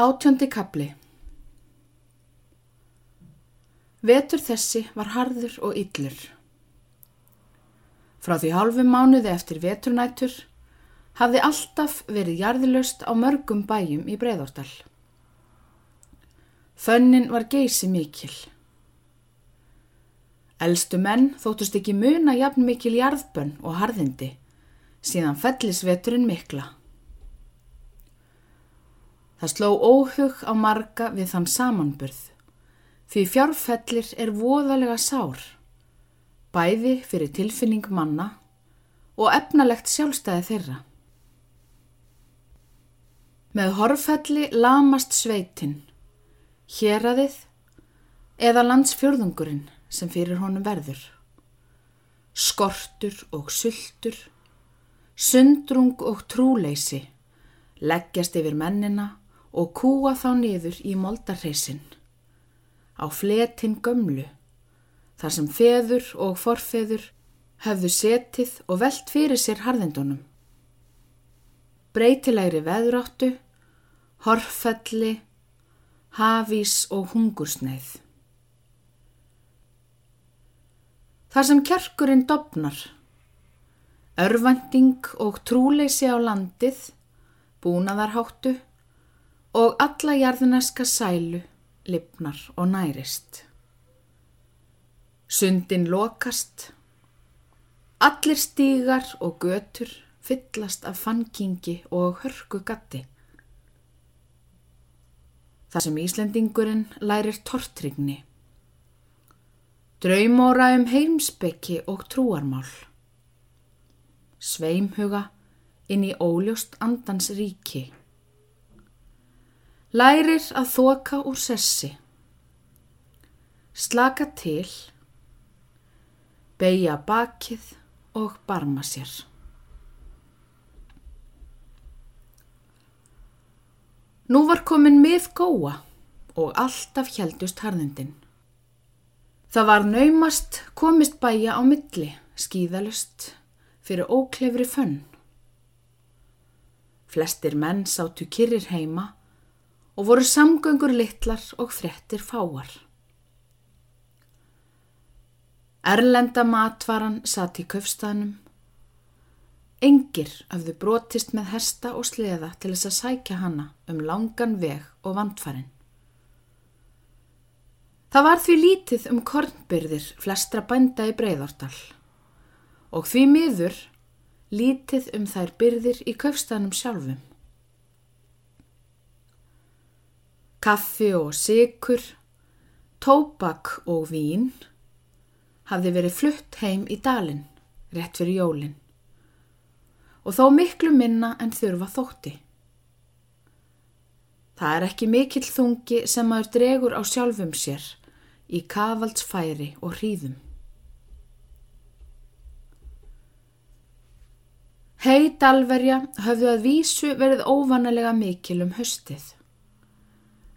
Átjöndi kapli Vetur þessi var harður og yllur. Frá því hálfum mánuði eftir veturnætur hafði alltaf verið jarðilöst á mörgum bæjum í Breiðortal. Fönnin var geysi mikil. Elstu menn þóttust ekki muna jafn mikil jarðbönn og harðindi síðan fellisveturinn mikla. Það sló óhug á marga við þann samanburð, því fjárfellir er voðalega sár, bæði fyrir tilfinning manna og efnalegt sjálfstæði þeirra. Með horfelli lamast sveitin, héradið eða landsfjörðungurinn sem fyrir honum verður. Skortur og sultur, sundrung og trúleysi leggjast yfir mennina og kúa þá niður í moldarreisin. Á fletin gömlu, þar sem feður og forfeður höfðu setið og velt fyrir sér harðendunum. Breytilegri veðráttu, horfelli, hafís og hungursneið. Þar sem kjarkurinn dopnar, örvending og trúleysi á landið, búnaðarháttu, og alla jarðuneska sælu lipnar og nærist. Sundin lokast, allir stígar og götur fyllast af fankingi og hörku gatti. Það sem Íslendingurinn lærir tortrygni. Draumóra um heimsbyggi og trúarmál. Sveimhuga inn í óljóst andans ríki Lærir að þoka úr sessi. Slaka til. Beigja bakið og barma sér. Nú var komin mið góa og alltaf heldust harðindin. Það var naumast komist bæja á milli, skýðalust, fyrir óklefri fönn. Flestir menn sátu kyrrir heima og voru samgöngur litlar og frettir fáar. Erlenda matvaran satt í köfstanum. Engir hafðu brotist með hesta og sleða til þess að sækja hana um langan veg og vandfærin. Það var því lítið um kornbyrðir flestra bænda í breyðortal og því miður lítið um þær byrðir í köfstanum sjálfum. Kaffi og sykur, tóbak og vín hafði verið flutt heim í dalin, rétt fyrir jólin og þó miklu minna en þurfa þótti. Það er ekki mikill þungi sem maður dregur á sjálfum sér í kavaldsfæri og hríðum. Heit alverja höfðu að vísu verið óvanalega mikil um höstið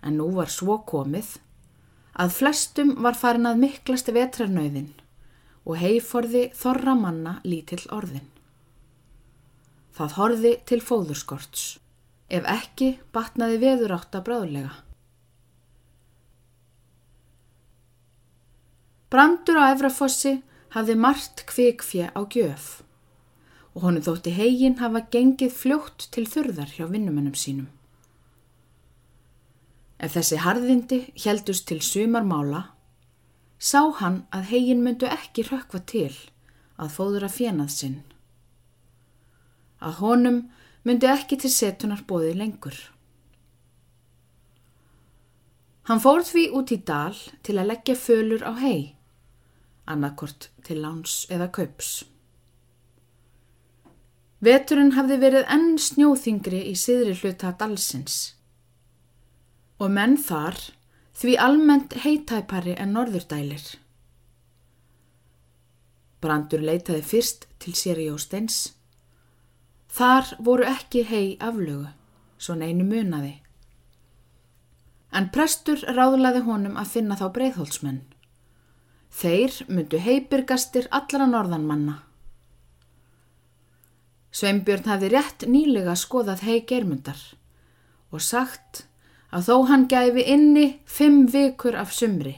en nú var svo komið að flestum var farin að miklast vetrarnauðin og heiforði þorra manna lítill orðin. Það horði til fóðurskorts, ef ekki batnaði veður átt að bráðlega. Brandur á Efrafossi hafði margt kvikfje á gjöf og honum þótti hegin hafa gengið fljótt til þurðar hjá vinnumennum sínum. Ef þessi harðindi heldust til sumarmála, sá hann að hegin myndu ekki rökva til að fóður að fjenað sinn. Að honum myndu ekki til setunar bóði lengur. Hann fór því út í dal til að leggja fölur á hei, annarkort til láns eða kaups. Veturinn hafði verið enn snjóþingri í siðri hluta dalsins og menn þar því almennt heitæpari en norðurdælir. Brandur leitaði fyrst til sér í ósteins. Þar voru ekki hei aflögu, svo neinu munaði. En prestur ráðlaði honum að finna þá breyðholtsmenn. Þeir myndu heibirgastir allra norðanmanna. Sveimbjörn hafði rétt nýlega skoðað hei germundar og sagt að þó hann gæfi inni fimm vikur af sumri,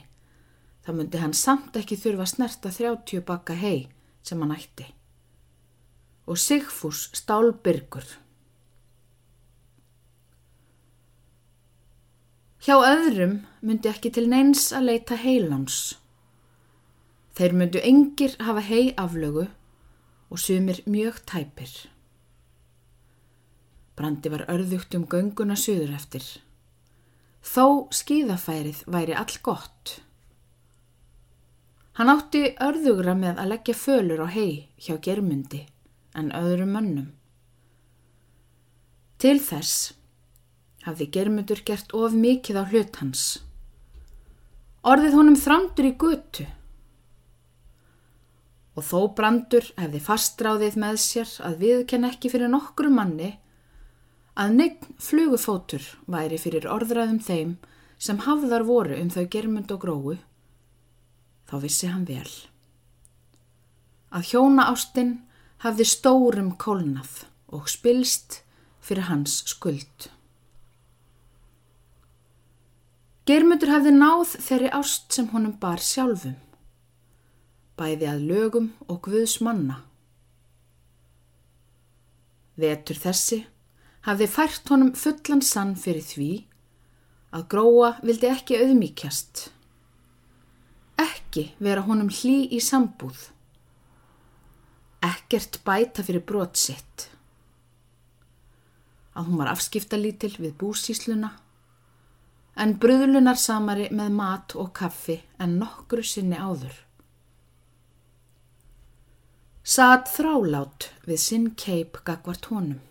þá myndi hann samt ekki þurfa snerta 30 bakka hei sem hann ætti. Og Sigfús stálbyrgur. Hjá öðrum myndi ekki til neins að leita heiláns. Þeir myndu engir hafa hei aflögu og sumir mjög tæpir. Brandi var örðugt um gönguna söður eftir. Þó skíðafærið væri all gott. Hann átti örðugra með að leggja fölur á hei hjá germundi en öðrum mönnum. Til þess hafði germundur gert of mikið á hlut hans. Orðið honum þrandur í götu og þó brandur hefði fastráðið með sér að viðkenn ekki fyrir nokkru manni að negn flugufótur væri fyrir orðræðum þeim sem hafðar voru um þau germund og gróu, þá vissi hann vel. Að hjóna ástinn hafði stórum kólnað og spilst fyrir hans skuld. Germundur hafði náð þeirri ást sem honum bar sjálfum bæði að lögum og guðs manna. Vetur þessi hafði fært honum fullan sann fyrir því að gróa vildi ekki auðmíkjast. Ekki vera honum hlý í sambúð. Ekkert bæta fyrir brotsitt. Að hún var afskiptalítil við búsísluna en bröðlunar samari með mat og kaffi en nokkru sinni áður. Satt þrálát við sinn keip gagvart honum.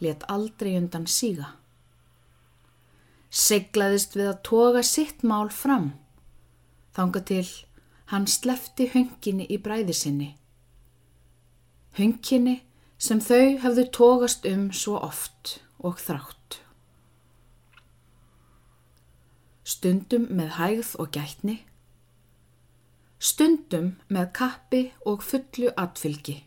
Let aldrei undan síga. Seglaðist við að toga sitt mál fram. Þanga til hann slefti hönginni í bræði sinni. Hönginni sem þau hafðu tógast um svo oft og þrátt. Stundum með hægð og gætni stundum með kappi og fullu atfylgi.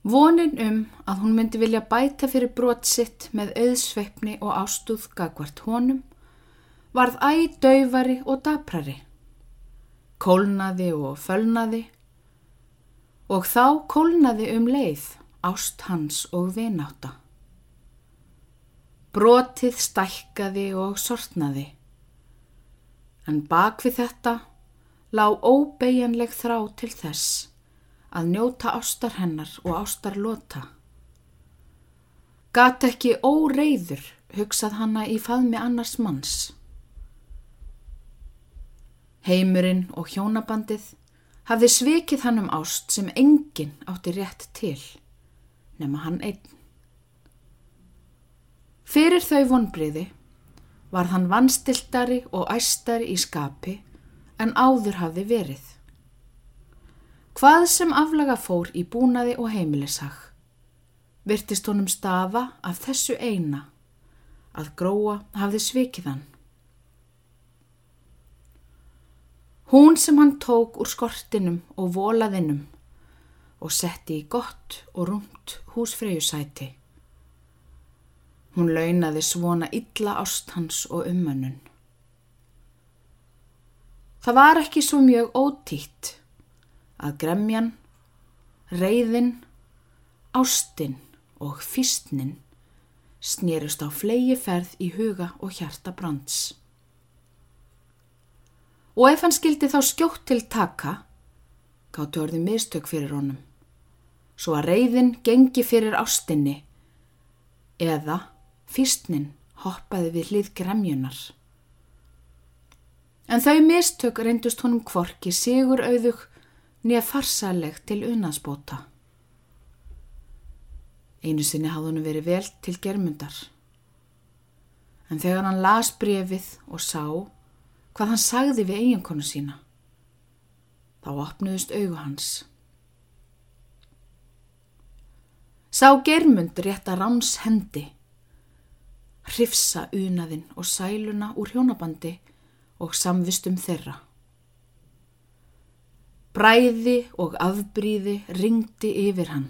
Vonin um að hún myndi vilja bæta fyrir brot sitt með auðsveipni og ástúð gagvart honum varð æg dauvari og daprari, kólnaði og fölnaði og þá kólnaði um leið ást hans og vináta. Brotið stækkaði og sortnaði, en bak við þetta lág óbeigjanleg þrá til þess að njóta ástar hennar og ástar lota. Gat ekki óreiður hugsað hanna í faðmi annars manns. Heimurinn og hjónabandið hafði svikið hann um ást sem enginn átti rétt til, nema hann einn. Fyrir þau vonbriði var hann vanstiltari og æstari í skapi en áður hafði verið. Hvað sem aflaga fór í búnaði og heimilisag, virtist honum stafa af þessu eina, að gróa hafði svikiðan. Hún sem hann tók úr skortinum og volaðinum og setti í gott og rúmt húsfreyjusæti. Hún launaði svona illa ást hans og ummönnun. Það var ekki svo mjög ótítt að gremjan, reyðin, ástinn og fýstnin snýrust á flegi ferð í huga og hjarta brands. Og ef hann skildi þá skjótt til taka, gáttu orði mistök fyrir honum, svo að reyðin gengi fyrir ástinni eða fýstnin hoppaði við hlið gremjunar. En þau mistök reyndust honum kvorki sigur auðug nýja farsaleg til unansbóta. Einu sinni hafði hann verið vel til germundar. En þegar hann las brefið og sá hvað hann sagði við eiginkonu sína, þá opnuðust augu hans. Sá germund rétt að ráns hendi, hrifsa unaðinn og sæluna úr hjónabandi og samvistum þeirra. Bræði og afbríði ringdi yfir hann,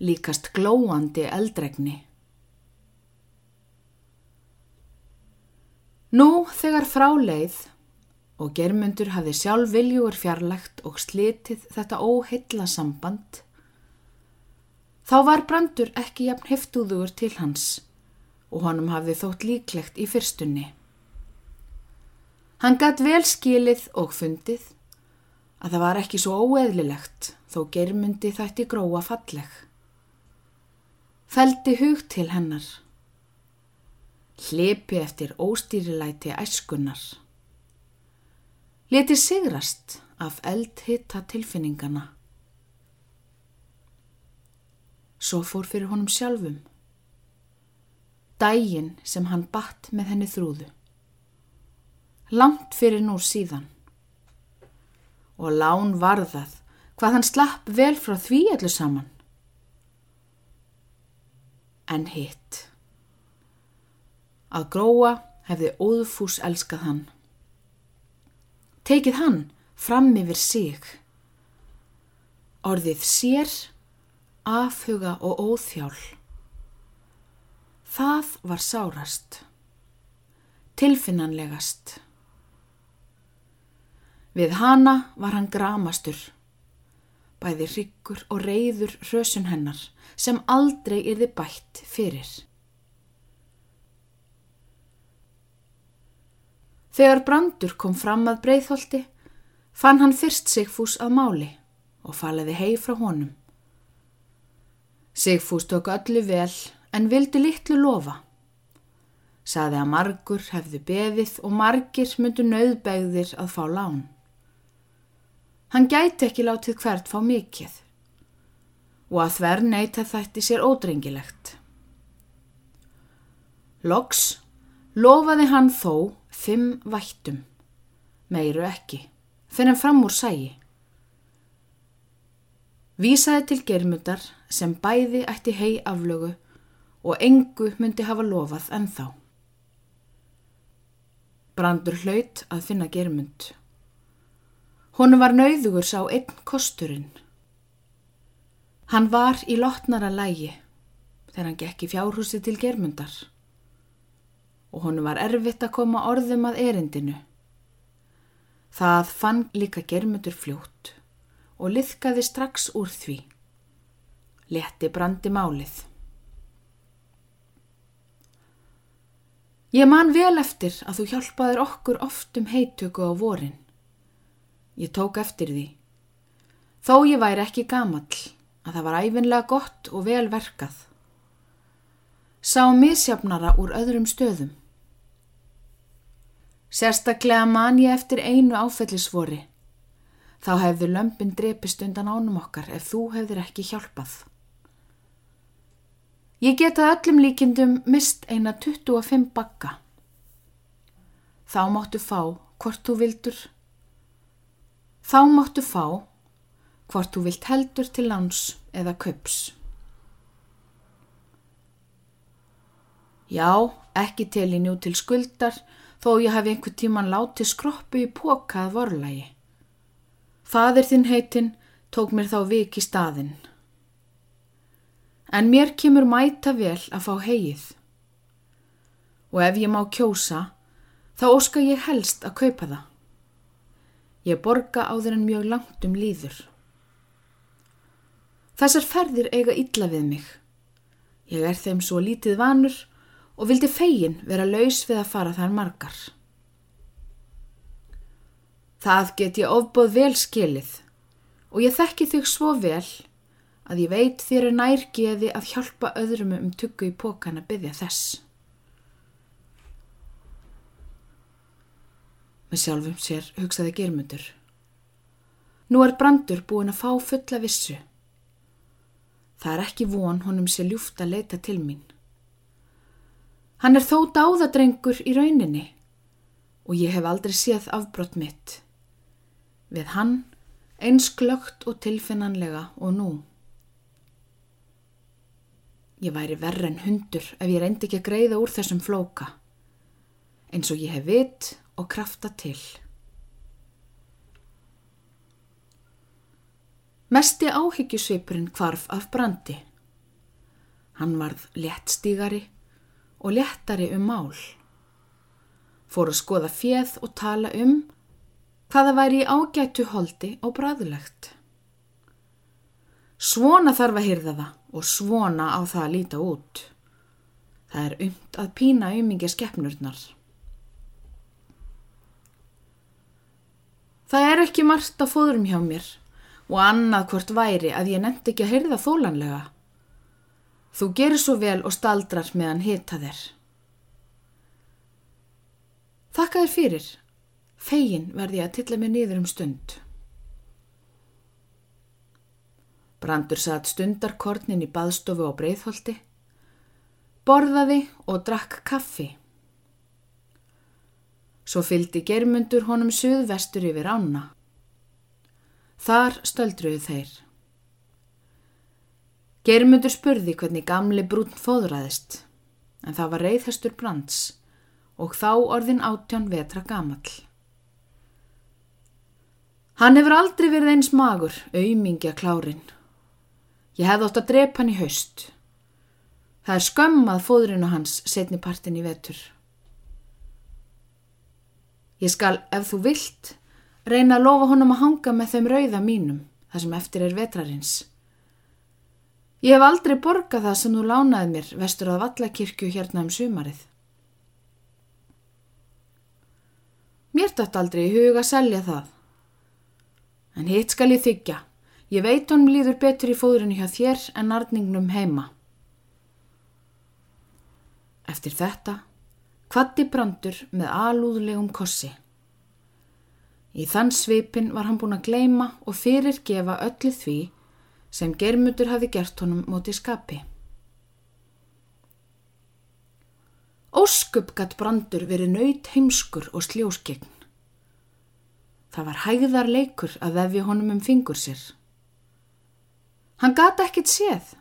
líkast glóandi eldregni. Nú þegar frá leið og germundur hafði sjálf viljugur fjarlægt og slitið þetta óheilla samband, þá var brandur ekki jafn heftuður til hans og honum hafði þótt líklegt í fyrstunni. Hann gatt vel skilið og fundið að það var ekki svo óeðlilegt þó germundi þætti gróa falleg. Feldi hug til hennar hlipi eftir óstýrilæti æskunnar. Leti sigrast af eldhitta tilfinningana. Svo fór fyrir honum sjálfum. Dægin sem hann batt með henni þrúðu. Langt fyrir nú síðan. Og lán varðað hvað hann slapp vel frá því allir saman. En hitt. Að gróa hefði óðfús elskað hann. Tekið hann fram yfir sig. Orðið sér, afhuga og óþjál. Það var sárast. Tilfinnanlegast. Við hana var hann gramastur. Bæði ryggur og reyður hrösun hennar sem aldrei yrði bætt fyrir. Þegar Brandur kom fram að breyðholti fann hann fyrst Sigfús að máli og faliði hei frá honum. Sigfús tók öllu vel en vildi litlu lofa. Saði að margur hefðu beðið og margir myndu nöðbegðir að fá lán. Hann gæti ekki látið hvert fá mikið og að þver neyta þætti sér ódrengilegt. Loks lofaði hann þó fimm vættum, meiru ekki, fyrir en fram úr sægi. Vísaði til germundar sem bæði ætti hei aflögu og engu myndi hafa lofað ennþá. Brandur hlaut að finna germund. Honu var nauðugur sá einn kosturinn. Hann var í lotnara lægi þegar hann gekk í fjárhúsi til germundar og honum var erfitt að koma orðum að erindinu. Það fann líka germutur fljótt og liðkaði strax úr því. Letti brandi málið. Ég man vel eftir að þú hjálpaður okkur oft um heitöku á vorin. Ég tók eftir því. Þó ég væri ekki gamall að það var æfinlega gott og vel verkað. Sá misjafnara úr öðrum stöðum. Sérstaklega man ég eftir einu áfellisvori. Þá hefðu lömpin drepist undan ánum okkar ef þú hefðir ekki hjálpað. Ég getað öllum líkindum mist eina 25 bakka. Þá máttu fá hvort þú vildur. Þá máttu fá hvort þú vilt heldur til lands eða köps. Já, ekki til í njú til skuldar þó ég hafi einhver tíman látið skroppu í pokað vorlægi. Fadir þinn heitinn tók mér þá vik í staðinn. En mér kemur mæta vel að fá heið. Og ef ég má kjósa, þá óska ég helst að kaupa það. Ég borga á þeirra mjög langt um líður. Þessar ferðir eiga illa við mig. Ég er þeim svo lítið vanur og vildi fegin vera laus við að fara þar margar. Það get ég ofbóð vel skilið og ég þekki þig svo vel að ég veit þér er nærgeði að hjálpa öðrum um tuggu í pókan að byggja þess. Með sjálfum sér hugsaði germundur. Nú er brandur búin að fá fulla vissu. Það er ekki von honum sér ljúft að leita til mín. Hann er þó dáðadrengur í rauninni og ég hef aldrei séð afbrott mitt. Við hann eins glögt og tilfinnanlega og nú. Ég væri verre en hundur ef ég reyndi ekki að greiða úr þessum flóka, eins og ég hef vit og krafta til. Mesti áhyggjusvipurinn kvarf af brandi. Hann varð léttstígari og léttari um mál. fór að skoða fjöð og tala um hvaða væri í ágætu holdi og bræðilegt. Svona þarf að hyrða það og svona á það að líta út. Það er umt að pína umingja skeppnurnar. Það er ekki margt að fóðrum hjá mér og annað hvort væri að ég nefndi ekki að hyrða þólanlega. Þú gerir svo vel og staldrar meðan hita þér. Þakka þér fyrir. Fegin verði að tilla mig niður um stund. Brandur satt stundarkornin í baðstofu á breyðholti, borðaði og drakk kaffi. Svo fyldi germundur honum suðvestur yfir ána. Þar stöldruðu þeir. Germundur spurði hvernig gamli brún fóðraðist, en það var reyðhestur brands og þá orðin átján vetra gamall. Hann hefur aldrei verið eins magur, auðmingja klárin. Ég hefði ótt að drepa hann í haust. Það er skömmað fóðrinu hans setni partin í vetur. Ég skal, ef þú vilt, reyna að lofa honum að hanga með þeim rauða mínum, það sem eftir er vetrarins. Ég hef aldrei borgað það sem þú lánaði mér vestur að vallakirkju hérna um sumarið. Mér dætt aldrei í huga að selja það. En hitt skal ég þykja. Ég veit honum líður betur í fóðrinu hjá þér en arningnum heima. Eftir þetta kvatti brandur með alúðlegum kossi. Í þann svipin var hann búin að gleima og fyrirgefa öllu því sem germutur hafi gert honum móti skapi. Óskup gatt brandur verið nöyt heimskur og sljóskegn. Það var hægðar leikur að vefja honum um fingur sér. Hann gata ekkit séð.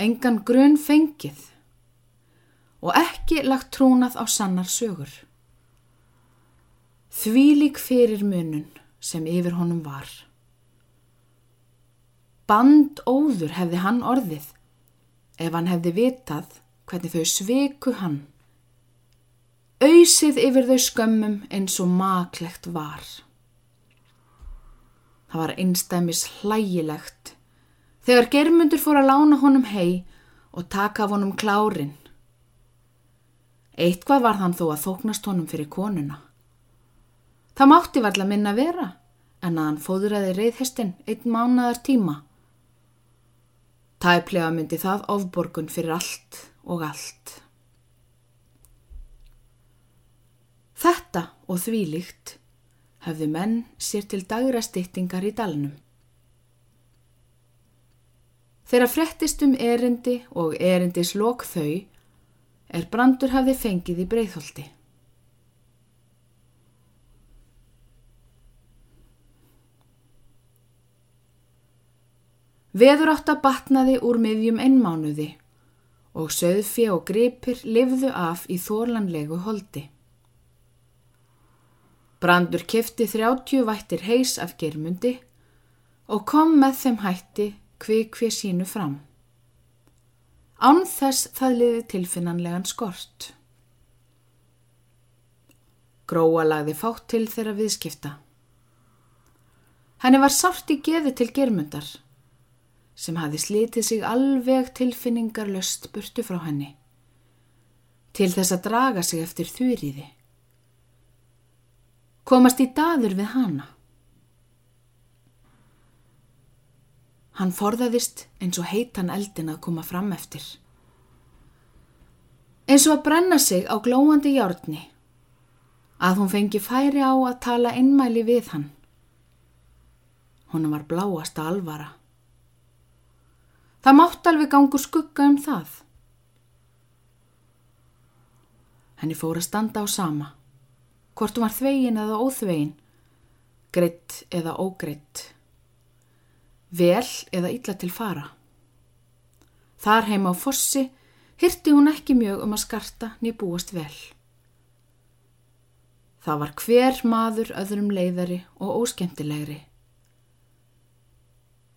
Engan grunn fengið og ekki lagt trúnað á sannar sögur. Þvílik fyrir munun sem yfir honum var. Band óður hefði hann orðið ef hann hefði vitað hvernig þau sveiku hann. Auðsið yfir þau skömmum eins og maklegt var. Það var einstæmis hlægilegt þegar germundur fór að lána honum hei og taka af honum klárin. Eitthvað var þann þó að þóknast honum fyrir konuna. Það mátti varla minna vera en að hann fóðraði reyðhestin einn mánadar tíma. Tæplega myndi það ofborgun fyrir allt og allt. Þetta og því líkt hefðu menn sér til dagra styttingar í dalnum. Þegar frettist um erindi og erindis lok þau er brandur hafði fengið í breyðholti. Veður átt að batnaði úr miðjum ennmánuði og söðfi og gripir livðu af í þórlanlegu holdi. Brandur kefti þrjátjú vættir heis af germundi og kom með þeim hætti kvik hvið sínu fram. Án þess það liði tilfinnanlegan skort. Gróa lagði fátt til þeirra viðskipta. Henni var sárt í geði til germundar sem hafi slítið sig alveg tilfinningar löst burtu frá henni, til þess að draga sig eftir þurriði. Komast í daður við hana. Hann forðaðist eins og heitan eldin að koma fram eftir. Eins og að brenna sig á glóandi hjárni, að hún fengi færi á að tala innmæli við hann. Hún var bláasta alvara. Það mátt alveg gangu skugga um það. Henni fór að standa á sama. Hvort hún var þvegin eða óþvegin, greitt eða ógreitt, vel eða illa til fara. Þar heima á fossi hyrti hún ekki mjög um að skarta niður búast vel. Það var hver maður öðrum leiðari og óskemtilegri.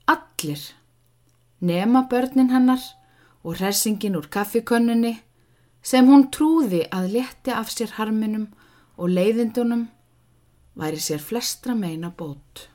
Allir nema börnin hennar og hrersingin úr kaffikönnunni sem hún trúði að létti af sér harminum og leiðindunum væri sér flestra meina bót.